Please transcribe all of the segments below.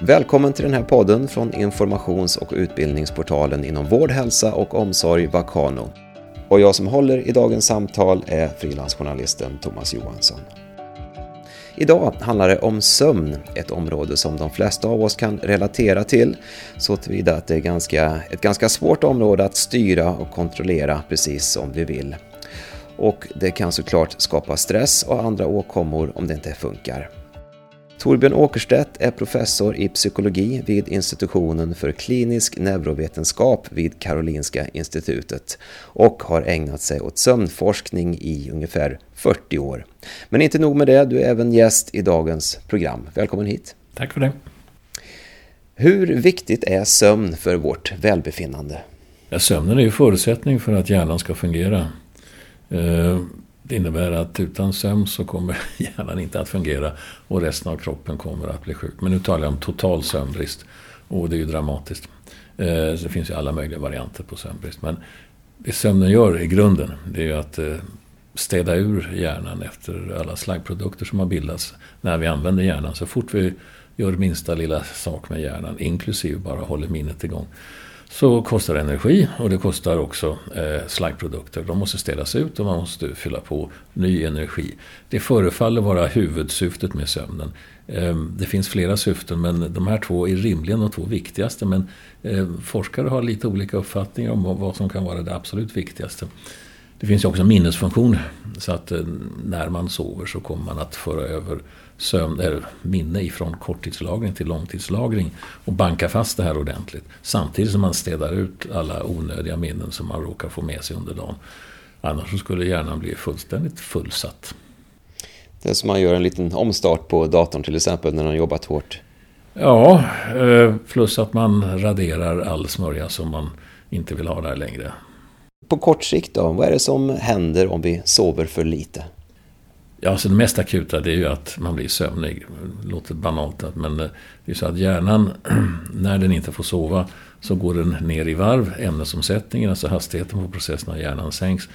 Välkommen till den här podden från informations och utbildningsportalen inom vård, hälsa och omsorg Vakano. Och jag som håller i dagens samtal är frilansjournalisten Thomas Johansson. Idag handlar det om sömn, ett område som de flesta av oss kan relatera till, så tillvida att det är ganska, ett ganska svårt område att styra och kontrollera precis som vi vill. Och det kan såklart skapa stress och andra åkommor om det inte funkar. Torbjörn Åkerstedt är professor i psykologi vid institutionen för klinisk neurovetenskap vid Karolinska institutet och har ägnat sig åt sömnforskning i ungefär 40 år. Men inte nog med det, du är även gäst i dagens program. Välkommen hit! Tack för det! Hur viktigt är sömn för vårt välbefinnande? Ja, sömnen är ju förutsättning för att hjärnan ska fungera. Det innebär att utan sömn så kommer hjärnan inte att fungera och resten av kroppen kommer att bli sjuk. Men nu talar jag om total sömnbrist och det är ju dramatiskt. Eh, det finns ju alla möjliga varianter på sömnbrist. Men det sömnen gör i grunden det är ju att eh, städa ur hjärnan efter alla slaggprodukter som har bildats när vi använder hjärnan. Så fort vi gör minsta lilla sak med hjärnan, inklusive bara håller minnet igång, så kostar det energi och det kostar också eh, slaggprodukter. De måste städas ut och man måste fylla på ny energi. Det förefaller vara huvudsyftet med sömnen. Eh, det finns flera syften men de här två är rimligen de två viktigaste. Men eh, forskare har lite olika uppfattningar om vad som kan vara det absolut viktigaste. Det finns ju också minnesfunktion så att eh, när man sover så kommer man att föra över sömn, eller minne ifrån korttidslagring till långtidslagring och banka fast det här ordentligt. Samtidigt som man städar ut alla onödiga minnen som man råkar få med sig under dagen. Annars skulle hjärnan bli fullständigt fullsatt. Det är som man gör en liten omstart på datorn till exempel när man jobbat hårt. Ja, eh, plus att man raderar all smörja som man inte vill ha där längre. På kort sikt då, vad är det som händer om vi sover för lite? Ja, alltså det mest akuta det är ju att man blir sömnig. Det låter banalt, men eh, det är så att hjärnan, när den inte får sova, så går den ner i varv. Ämnesomsättningen, alltså hastigheten på processen av hjärnan sänks.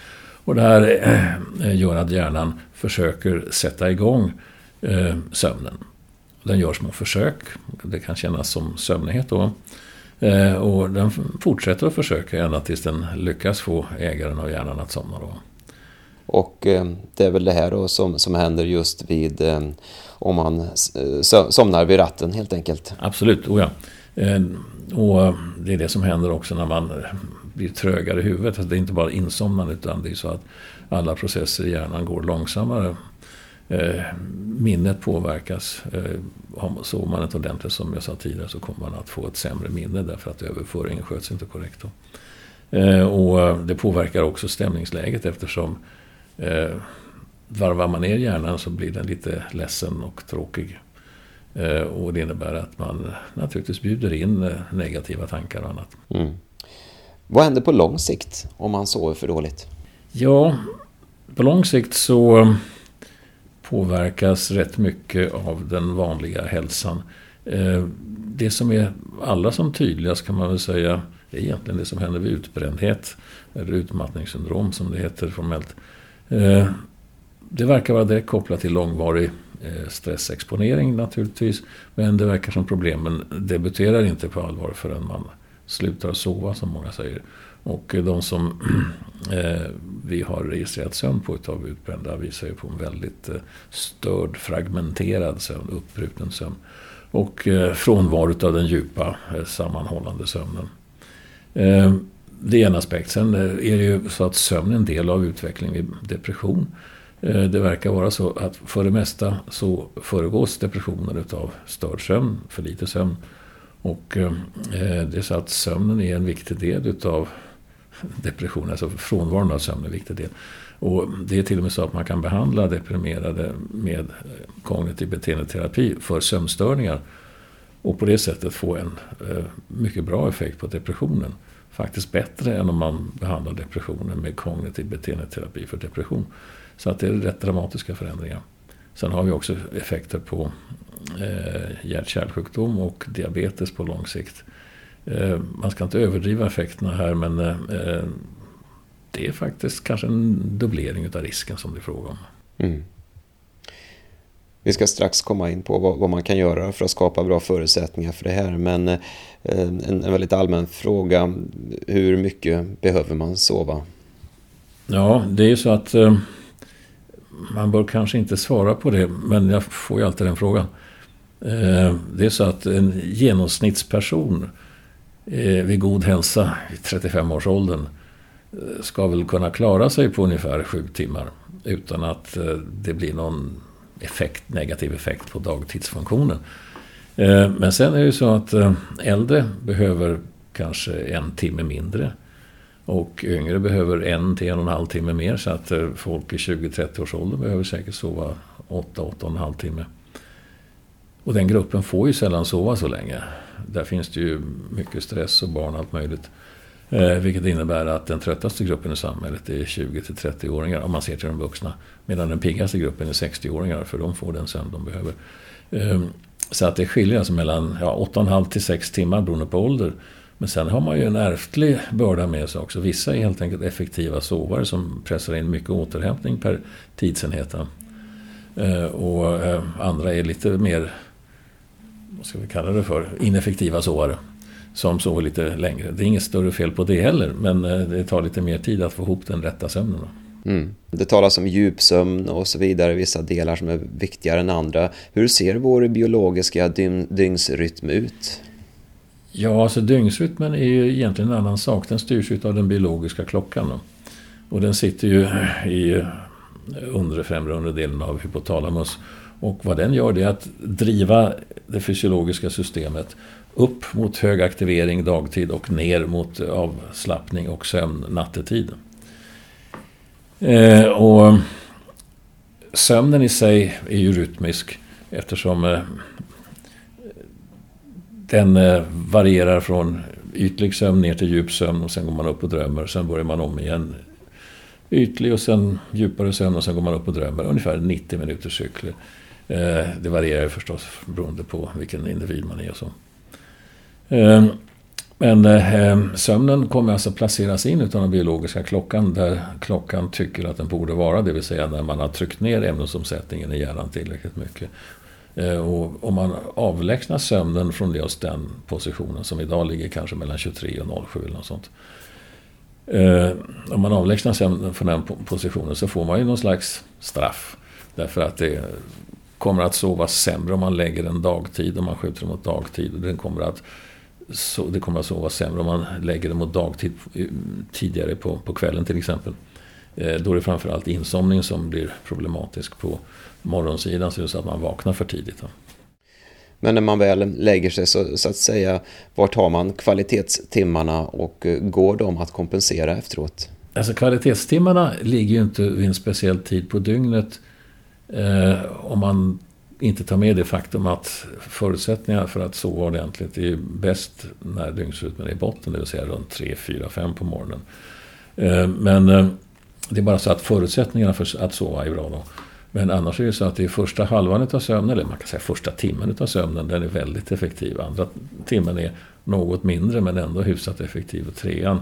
Och det här eh, eh, gör att hjärnan försöker sätta igång sömnen. Den gör små försök. Det kan kännas som sömnighet då. Eh, och den fortsätter att försöka ända tills den lyckas få ägaren av hjärnan att somna. Då. Och eh, det är väl det här då som, som händer just vid eh, om man eh, somnar vid ratten helt enkelt. Absolut, oh ja. Och det är det som händer också när man blir trögare i huvudet. Alltså det är inte bara insomnande utan det är så att alla processer i hjärnan går långsammare. Minnet påverkas. Sover man inte ordentligt som jag sa tidigare så kommer man att få ett sämre minne därför att överföringen sköts inte korrekt. Då. Och det påverkar också stämningsläget eftersom Eh, varvar man ner hjärnan så blir den lite ledsen och tråkig. Eh, och det innebär att man naturligtvis bjuder in eh, negativa tankar och annat. Mm. Vad händer på lång sikt om man sover för dåligt? Ja, på lång sikt så påverkas rätt mycket av den vanliga hälsan. Eh, det som är allra som tydligast kan man väl säga är egentligen det som händer vid utbrändhet. Eller utmattningssyndrom som det heter formellt. Eh, det verkar vara direkt kopplat till långvarig eh, stressexponering naturligtvis. Men det verkar som problemen debuterar inte på allvar förrän man slutar sova som många säger. Och de som eh, vi har registrerat sömn på utav utbrända visar ju på en väldigt eh, störd, fragmenterad sömn, uppbruten sömn. Och eh, frånvaro av den djupa sammanhållande sömnen det är en aspekt. Sen är det ju så att sömn är en del av utveckling vid depression. Det verkar vara så att för det mesta så föregås depressionen utav störd sömn, för lite sömn. Och det är så att sömnen är en viktig del utav depression, alltså frånvaron av sömn är en viktig del. Och det är till och med så att man kan behandla deprimerade med kognitiv beteendeterapi för sömnstörningar. Och på det sättet få en eh, mycket bra effekt på depressionen faktiskt bättre än om man behandlar depressionen med kognitiv beteendeterapi för depression. Så att det är rätt dramatiska förändringar. Sen har vi också effekter på eh, hjärt-kärlsjukdom och diabetes på lång sikt. Eh, man ska inte överdriva effekterna här men eh, det är faktiskt kanske en dubblering av risken som det är fråga om. Mm. Vi ska strax komma in på vad, vad, man kan göra för att skapa bra förutsättningar för det här. Men eh, en, en väldigt allmän fråga. Hur mycket behöver man sova? Ja, det är så att eh, man bör kanske inte svara på det. Men jag får ju alltid den frågan. Eh, det är så att en genomsnittsperson eh, vid god hälsa i 35-årsåldern eh, ska väl kunna klara sig på ungefär sju timmar utan att eh, det blir någon effekt, negativ effekt på dagtidsfunktionen. Eh, men sen är det ju så att eh, äldre behöver kanske en timme mindre. Och yngre behöver en till en och en halv timme mer. Så att eh, folk i 20-30 års ålder behöver säkert sova 8-8,5 timme. Och den gruppen får ju sällan sova så länge. Där finns det ju mycket stress och barn och allt möjligt. Eh, vilket innebär att den tröttaste gruppen i samhället är 20-30-åringar om man ser till de vuxna. Medan den piggaste gruppen är 60-åringar för de får den sömn de behöver. Eh, så att det skiljer alltså mellan ja, 8,5 till 6 timmar beroende på ålder. Men sen har man ju en ärftlig börda med sig också. Vissa är helt enkelt effektiva sovare som pressar in mycket återhämtning per tidsenhet. Eh, och eh, andra är lite mer, vad ska vi kalla det för, ineffektiva sovare som sover lite längre. Det är inget större fel på det heller, men eh, det tar lite mer tid att få ihop den rätta sömnen. Mm. Det talas om djupsömn och så vidare, vissa delar som är viktigare än andra. Hur ser vår biologiska dygnsrytm ut? Ja, alltså dygnsrytmen är ju egentligen en annan sak. Den styrs av den biologiska klockan. Då. Och den sitter ju i undre främre undre delen av hypotalamus. Och vad den gör det är att driva det fysiologiska systemet upp mot hög aktivering dagtid och ner mot avslappning och sömn nattetid. Eh, och sömnen i sig är ju rytmisk eftersom eh, den eh, varierar från ytlig sömn ner till djup sömn och sen går man upp och drömmer. Sen börjar man om igen. Ytlig och sen djupare sömn och sen går man upp och drömmer. Ungefär 90 minuters cykler. Eh, det varierar förstås beroende på vilken individ man är och så. Ehm, men ehm, sömnen kommer alltså placeras in utan den biologiska klockan där klockan tycker att den borde vara. Det vill säga när man har tryckt ner ämnesomsättningen i hjärnan tillräckligt mycket. Eh, och om man avlägsnar sömnen från just den positionen som idag ligger kanske mellan 23 och 07 eller något sånt. Eh, om man avlägsnar sömnen från den positionen så får man ju någon slags straff. Därför att det kommer att sova sämre om man lägger den dagtid och man skjuter den mot dagtid. Den kommer att, så, det kommer att sova sämre om man lägger den mot dagtid tidigare på, på kvällen till exempel. Eh, då är det framförallt insomning som blir problematisk på morgonsidan så är det så att man vaknar för tidigt. Då. Men när man väl lägger sig så, så att säga, vart har man kvalitetstimmarna och eh, går de att kompensera efteråt? Alltså kvalitetstimmarna ligger ju inte vid en speciell tid på dygnet eh, om man inte tar med det faktum att förutsättningarna för att sova ordentligt är bäst när dygnsrytmen är i botten, det vill säga runt 3, 4, 5 på morgonen. Eh, men eh, det är bara så att förutsättningarna för att sova är bra då. Men annars är det så att det är första halvan av sömnen, eller man kan säga första timmen av sömnen, den är väldigt effektiv. Andra timmen är något mindre men ändå hyfsat effektiv. Och trean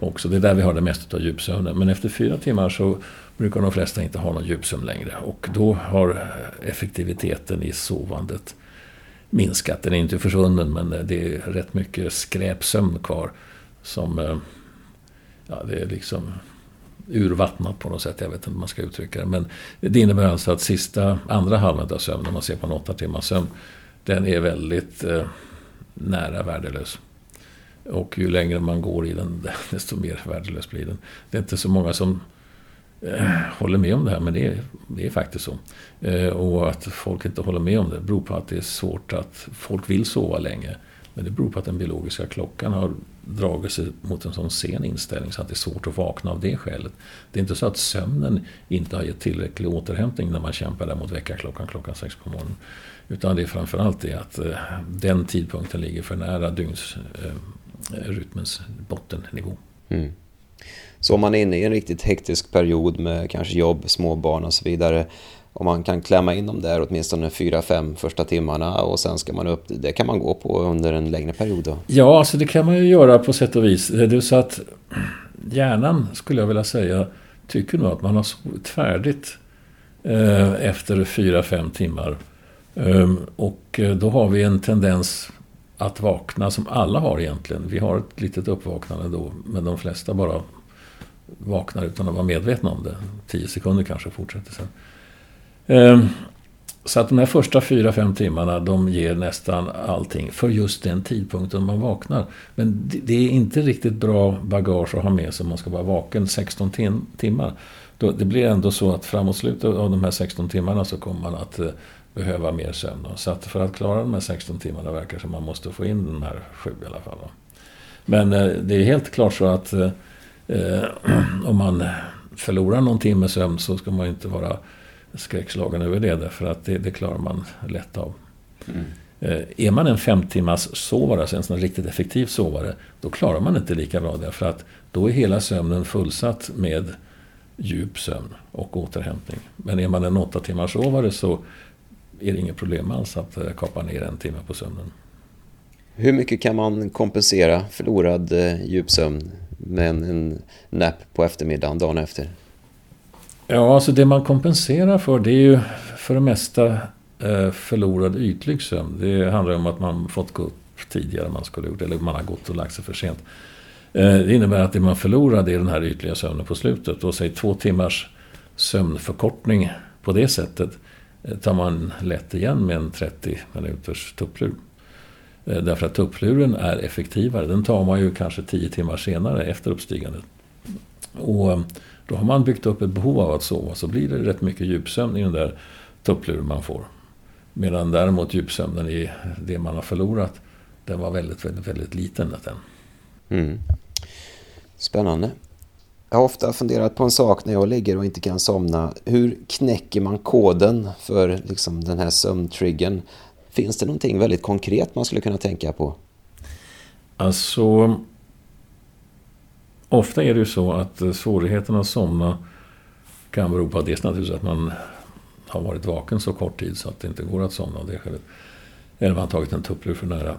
också, det är där vi har det mesta av djupsömnen. Men efter fyra timmar så brukar de flesta inte ha någon djupsömn längre. Och då har eh, effektiviteten i sovandet minskat. Den är inte försvunnen men eh, det är rätt mycket skräpsömn kvar. Som, eh, ja det är liksom urvattnat på något sätt. Jag vet inte hur man ska uttrycka det. Men det innebär alltså att sista, andra halvan av sömnen, om man ser på en åtta timmars sömn, den är väldigt eh, nära värdelös. Och ju längre man går i den, desto mer värdelös blir den. Det är inte så många som Eh, håller med om det här, men det är, det är faktiskt så. Eh, och att folk inte håller med om det beror på att det är svårt att folk vill sova länge. Men det beror på att den biologiska klockan har dragit sig mot en sån sen inställning så att det är svårt att vakna av det skälet. Det är inte så att sömnen inte har gett tillräcklig återhämtning när man kämpar där mot väckarklockan klockan sex på morgonen. Utan det är framförallt det att eh, den tidpunkten ligger för nära dygnsrytmens bottennivå. Mm. Så om man är inne i en riktigt hektisk period med kanske jobb, småbarn och så vidare om man kan klämma in dem där åtminstone fyra, fem första timmarna och sen ska man upp. Det kan man gå på under en längre period då? Ja, alltså det kan man ju göra på sätt och vis. Det är så att hjärnan, skulle jag vilja säga, tycker nog att man har sovit färdigt eh, efter fyra fem timmar. Ehm, och eh, då har vi en tendens att vakna som alla har egentligen. Vi har ett litet uppvaknande då, men de flesta bara vaknar utan att vara medvetna om det. Tio sekunder kanske fortsätter sen. Ehm, så att de här första fyra fem timmarna de ger nästan allting för just den tidpunkten man vaknar. Men det är inte riktigt bra bagage att ha med sig om man ska vara vaken 16 tim timmar. det blir ändå så att framåt slutet av de här 16 timmarna så kommer man att eh, behöva mer sömn. Så att för att klara de här 16 timmarna verkar det som man måste få in den här sju i alla fall. Men eh, det är helt klart så att eh, eh om man förlorar någon timme sömn så ska man inte vara skräckslagen över det. Därför att det, det klarar man lätt av. Mm. Eh, är man en fem timmars sovare, alltså en sån riktigt effektiv sovare, då klarar man inte lika bra därför att då är hela sömnen fullsatt med djup sömn och återhämtning. Men är man en åtta timmars sovare så är det inget problem alls att eh, kapa ner en timme på sömnen. Hur mycket kan man kompensera förlorad eh, djupsömn med en, en nap på eftermiddagen dagen efter? Ja, alltså det man kompenserar för det är ju för det mesta eh, förlorad ytlig sömn. Det handlar om att man fått gå upp tidigare än man skulle gjort eller man har gått och lagt sig för sent. Eh, det innebär att det man förlorar det är den här ytliga sömnen på slutet. Och säg två timmars sömnförkortning på det sättet eh, tar man lätt igen med en 30 minuters tupplur. Eh, därför att tuppluren är effektivare. Den tar man ju kanske tio timmar senare efter uppstigandet. Och eh, då har man byggt upp ett behov av att sova. Så blir det rätt mycket djupsömn i den där tuppluren man får. Medan däremot djupsömnen i det man har förlorat, den var väldigt, väldigt, väldigt liten. Den. Mm. Spännande. Jag har ofta funderat på en sak när jag ligger och inte kan somna. Hur knäcker man koden för liksom den här sömntriggern? Finns det någonting väldigt konkret man skulle kunna tänka på? Alltså, ofta är det ju så att eh, svårigheten att somna kan bero på dels naturligtvis att man har varit vaken så kort tid så att det inte går att somna av det skälet. Eller man har tagit en tupplur för nära.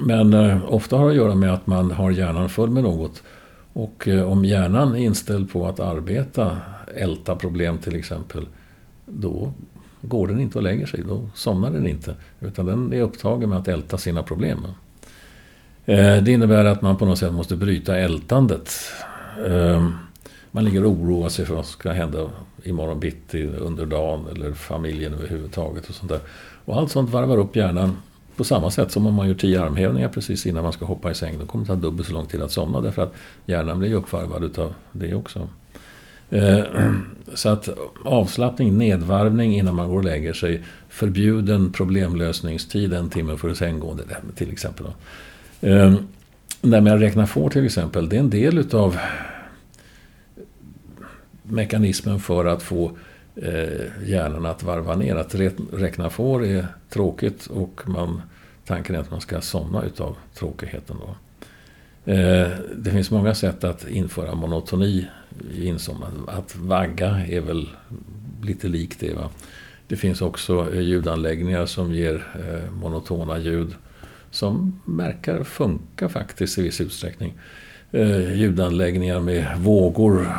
Men eh, ofta har det att göra med att man har hjärnan full med något och eh, om hjärnan är inställd på att arbeta, älta problem till exempel, då går den inte och lägger sig. Då somnar den inte. Utan den är upptagen med att älta sina problem. Eh, det innebär att man på något sätt måste bryta ältandet. Eh, man ligger och oroar sig för vad som ska hända imorgon bitti, under dagen eller familjen överhuvudtaget. Och sånt där. Och allt sånt varvar upp hjärnan på samma sätt som om man gör tio armhävningar precis innan man ska hoppa i säng. Då kommer det ta dubbelt så lång tid att somna därför att hjärnan blir uppvarvad utav det också. Eh, så att avslappning, nedvarvning innan man går och lägger sig. Förbjuden problemlösningstid en timme före sänggående till exempel. Ehm, när man med att räkna får till exempel, det är en del utav mekanismen för att få eh, hjärnan att varva ner. Att räkna får är tråkigt och man, tanken är att man ska somna utav tråkigheten. Då. Eh, det finns många sätt att införa monotoni i insomnande. Att vagga är väl lite likt det. Va? Det finns också eh, ljudanläggningar som ger eh, monotona ljud som verkar funka faktiskt i viss utsträckning. Eh, ljudanläggningar med vågor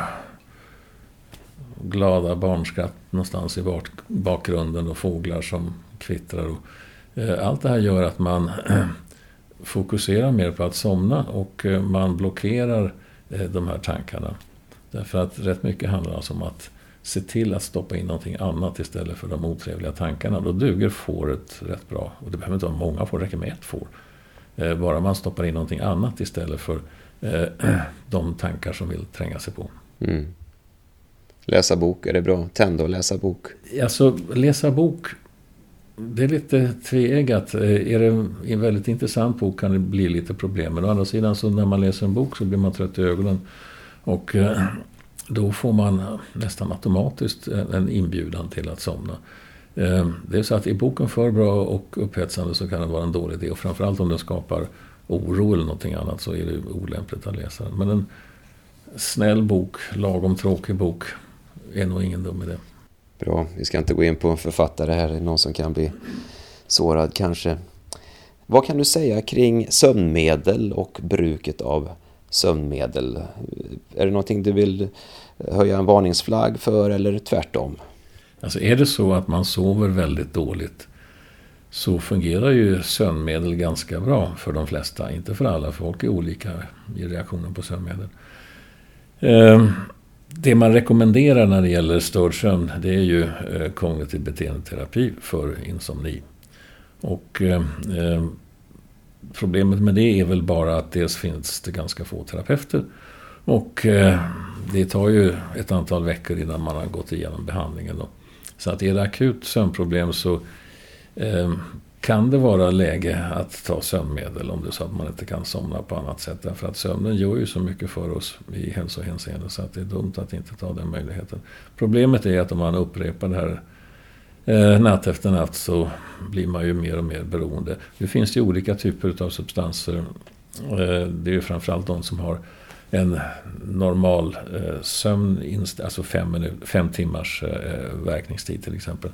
glada barnskratt någonstans i bakgrunden och fåglar som kvittrar. Och, allt det här gör att man fokuserar mer på att somna och man blockerar de här tankarna. Därför att rätt mycket handlar alltså om att se till att stoppa in någonting annat istället för de otrevliga tankarna. Då duger fåret rätt bra. Och det behöver inte vara många får, det räcker med ett får. Bara man stoppar in någonting annat istället för de tankar som vill tränga sig på. Mm. Läsa bok, är det bra? Tända och läsa bok? Alltså, läsa bok, det är lite tveeggat. Är det en väldigt intressant bok kan det bli lite problem. Men å andra sidan så när man läser en bok så blir man trött i ögonen. Och eh, då får man eh, nästan automatiskt en inbjudan till att somna. Eh, det är så att är boken för bra och upphetsande så kan det vara en dålig idé. Och framförallt om den skapar oro eller någonting annat så är det olämpligt att läsa den. Men en snäll bok, lagom tråkig bok är nog ingen dum idé. Bra, vi ska inte gå in på en författare här, det är någon som kan bli sårad kanske. Vad kan du säga kring sömnmedel och bruket av sömnmedel? Är det någonting du vill höja en varningsflagg för eller tvärtom? Alltså är det så att man sover väldigt dåligt så fungerar ju sömnmedel ganska bra för de flesta. Inte för alla, folk är olika i reaktionen på sömnmedel. Ehm, det man rekommenderar när det gäller störd sömn det är ju eh, kognitiv beteendeterapi för insomni. Och ehm, ehm, problemet med det är väl bara att dels finns det ganska få terapeuter och eh, det tar ju ett antal veckor innan man har gått igenom behandlingen. Då. Så att är det akut sömnproblem så eh, kan det vara läge att ta sömnmedel om det är så att man inte kan somna på annat sätt. Därför att sömnen gör ju så mycket för oss i hälsohänseende så att det är dumt att inte ta den möjligheten. Problemet är att om man upprepar det här eh, natt efter natt så blir man ju mer och mer beroende. Det finns ju olika typer av substanser. Eh, det är ju framförallt de som har en normal eh, sömn, alltså fem, fem timmars eh, verkningstid till exempel.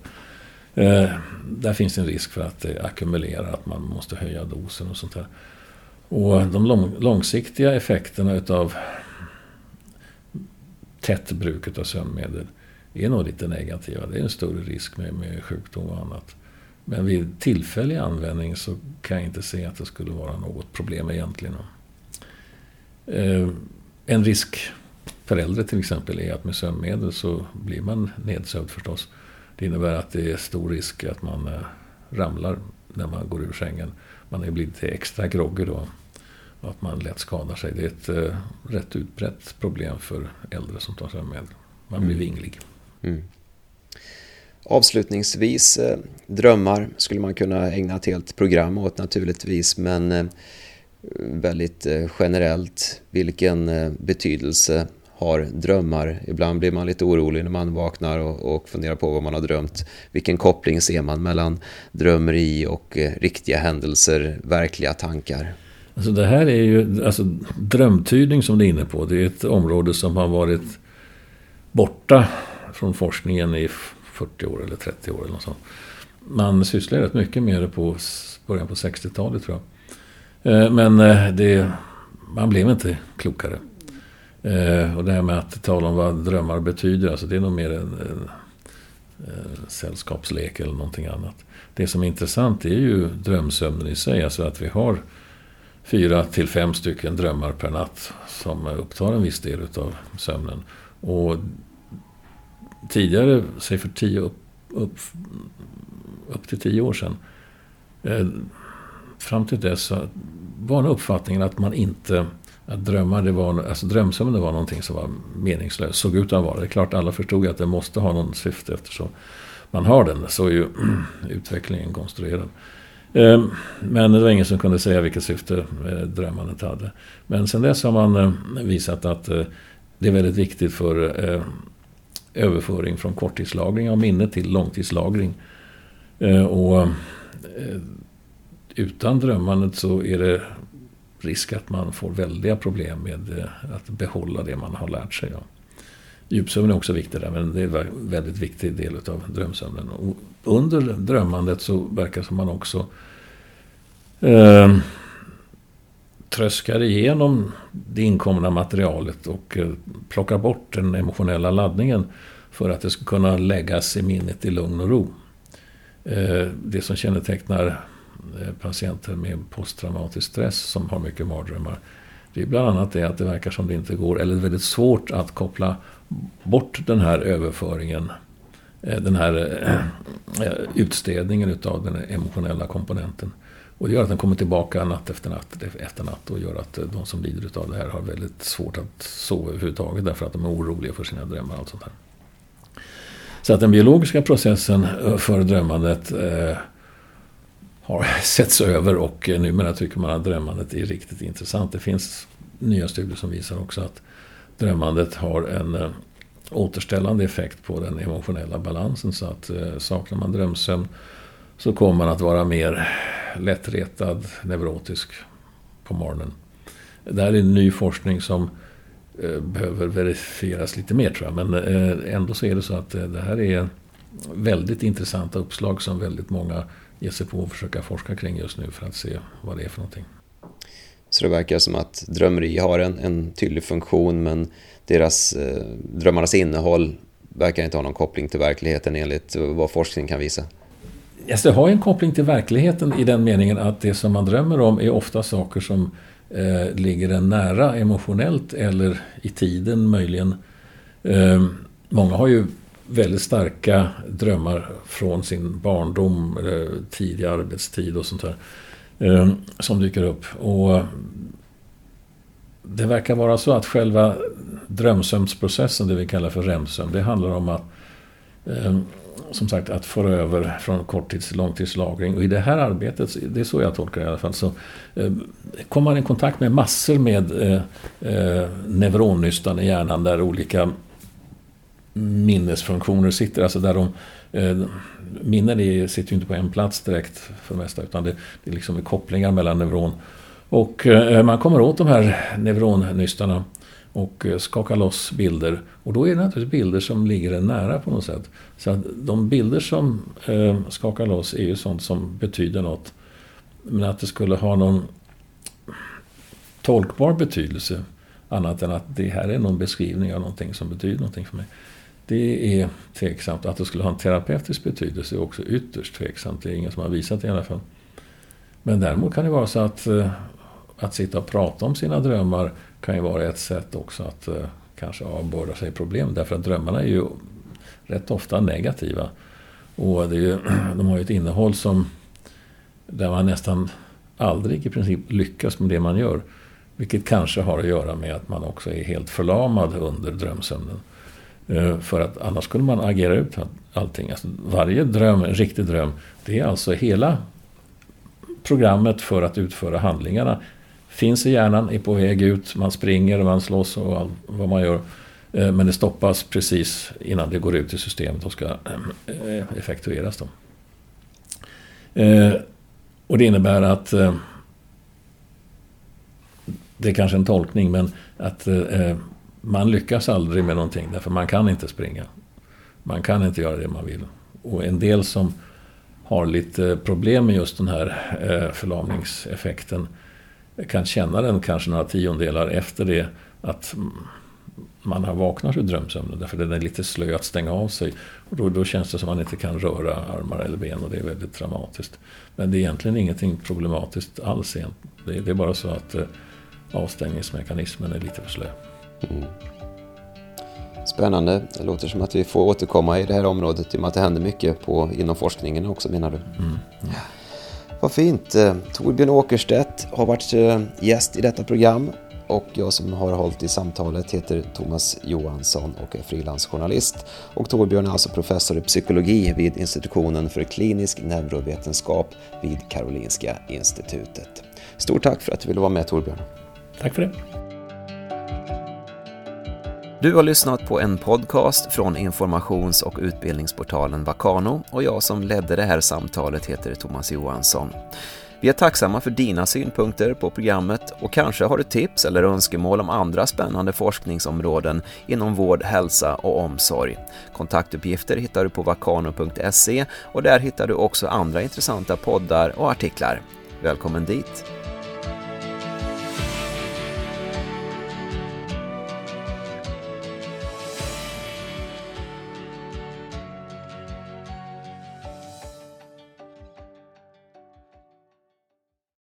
Eh, där finns en risk för att eh, det ackumulerar, att man måste höja dosen och sånt där. Och de lång, långsiktiga effekterna utav tätt bruk av sömnmedel är nog lite negativa. Det är en större risk med, med sjukdom och annat. Men vid tillfällig användning så kan jag inte se att det skulle vara något problem egentligen. Eh, en risk för äldre till exempel är att med sömnmedel så blir man nedsövd förstås. Det innebär att det är stor risk att man eh, ramlar när man går ur sängen. Man är lite extra groggy då. Och att man lätt skadar sig. Det är ett eh, rätt utbrett problem för äldre som tar sömnmedel. Man blir mm. vinglig. Mm. Avslutningsvis, eh, drömmar skulle man kunna ägna ett helt program åt naturligtvis. Men eh, väldigt eh, generellt, vilken betydelse har drömmar. Ibland blir man lite orolig när man vaknar och, och funderar på vad man har drömt. Vilken koppling ser man mellan drömmeri och riktiga händelser, verkliga tankar? Alltså det här är ju, alltså drömtydning som du är inne på, det är ett område som har varit borta från forskningen i 40 år eller 30 år eller något sånt. Man sysslade rätt mycket med det på början på 60-talet tror jag. Eh, men eh, det, man blev inte klokare. Eh, och det här med att tala om vad drömmar betyder, alltså det är nog mer en, en, en sällskapslek eller någonting annat. Det som är intressant är ju drömsömnen i sig, alltså att vi har fyra till fem stycken drömmar per natt som upptar en viss del av sömnen. Och tidigare, säg för tio upp, upp, upp till tio år sedan, eh, fram till dess var uppfattningen att man inte att drömmar, det var, alltså drömsömnen var någonting som var meningslöst. Såg ut att vara. Det är klart alla förstod att det måste ha någon syfte eftersom man har den. Så är ju utvecklingen konstruerad. Eh, men det var ingen som kunde säga vilket syfte eh, drömmandet hade. Men sen dess har man eh, visat att det är väldigt viktigt för överföring från korttidslagring av minne till långtidslagring. Eh, och eh, utan drömmandet så är det risk att man får väldiga problem med eh, att behålla det man har lärt sig. Djupsömn är också viktigt där, men det är en väldigt viktig del av drömsömnen. Och under drömmandet så verkar som man också eh, tröskar igenom det inkomna materialet och eh, plockar bort den emotionella laddningen för att det ska kunna läggas i minnet i lugn och ro. Eh, det som kännetecknar eh, patienter med posttraumatisk stress som har mycket mardrömmar. Det är bland annat det att det verkar som det inte går, eller är väldigt svårt att koppla bort den här överföringen. Den här utstädningen utav den emotionella komponenten. Och det gör att den kommer tillbaka natt efter natt efter natt och gör att eh, de som lider av det här har väldigt svårt att sova överhuvudtaget därför att de är oroliga för sina drömmar och allt sånt här. Så att den biologiska processen eh, för drömmandet eh, har setts över och numera tycker man att drömmandet är riktigt intressant. Det finns nya studier som visar också att drömmandet har en återställande effekt på den emotionella balansen. Så att saknar man drömsömn så kommer man att vara mer lättretad, neurotisk på morgonen. Det här är ny forskning som eh, behöver verifieras lite mer tror jag. Men eh, ändå så är det så att eh, det här är väldigt intressanta uppslag som väldigt många ger sig på att försöka forska kring just nu för att se vad det är för någonting. Så det verkar som att drömmeri har en, en tydlig funktion men deras, drömmarnas innehåll verkar inte ha någon koppling till verkligheten enligt vad forskningen kan visa. Yes, det har en koppling till verkligheten i den meningen att det som man drömmer om är ofta saker som eh, ligger en nära emotionellt eller i tiden möjligen. Eh, många har ju väldigt starka drömmar från sin barndom, eh, tidig arbetstid och sånt där. Eh, som dyker upp. Och det verkar vara så att själva drömsömnsprocessen, det vi kallar för REM-sömn, det handlar om att eh, som sagt att föra över från korttids till långtidslagring. Och i det här arbetet, det är så jag tolkar det i alla fall, så eh, kommer man i kontakt med massor med eh, eh, neuronnystan i hjärnan där olika minnesfunktioner sitter. Alltså där de, eh, minnen sitter ju inte på en plats direkt för det mesta utan det, det är liksom kopplingar mellan neuron. Och eh, man kommer åt de här neuronnystarna och eh, skaka loss bilder. Och då är det naturligtvis bilder som ligger en nära på något sätt. Så att de bilder som eh, skakar loss är ju sånt som betyder något. Men att det skulle ha någon tolkbar betydelse annat än att det här är någon beskrivning av någonting som betyder någonting för mig. Det är tveksamt. Att det skulle ha en terapeutisk betydelse är också ytterst tveksamt. Det är ingen som har visat det i alla fall. Men däremot kan det vara så att, eh, att sitta och prata om sina drömmar kan ju vara ett sätt också att eh, kanske avbörda sig problem. Därför att drömmarna är ju rätt ofta negativa. Och det är ju, de har ju ett innehåll som där man nästan aldrig i princip lyckas med det man gör. Vilket kanske har att göra med att man också är helt förlamad under drömsömnen. Eh, för att annars skulle man agera ut allting. Alltså varje dröm, en riktig dröm, det är alltså hela programmet för att utföra handlingarna finns i hjärnan, är på väg ut, man springer, man slåss och all, vad man gör. Eh, men det stoppas precis innan det går ut i systemet och ska eh, eh, effektueras. Då. Och det innebär att det är kanske en tolkning men att man lyckas aldrig med någonting därför man kan inte springa. Man kan inte göra det man vill. Och en del som har lite problem med just den här förlamningseffekten kan känna den kanske några tiondelar efter det att man har vaknat ur drömsömnen. Därför den är lite slö att stänga av sig. Och då, då känns det som att man inte kan röra armar eller ben och det är väldigt dramatiskt. Men det är egentligen ingenting problematiskt alls. Det, det är bara så att eh, avstängningsmekanismen är lite för slö. Mm. Spännande. Det låter som att vi får återkomma i det här området i och med att det händer mycket på, inom forskningen också menar du? Mm. Mm. Vad fint. Eh, Torbjörn Åkerstedt har varit eh, gäst i detta program och jag som har hållit i samtalet heter Thomas Johansson och är frilansjournalist. Och Torbjörn är alltså professor i psykologi vid institutionen för klinisk neurovetenskap vid Karolinska institutet. Stort tack för att du ville vara med Torbjörn. Tack för det. Du har lyssnat på en podcast från informations och utbildningsportalen Vakano och jag som ledde det här samtalet heter Thomas Johansson. Vi är tacksamma för dina synpunkter på programmet och kanske har du tips eller önskemål om andra spännande forskningsområden inom vård, hälsa och omsorg. Kontaktuppgifter hittar du på vakano.se och där hittar du också andra intressanta poddar och artiklar. Välkommen dit!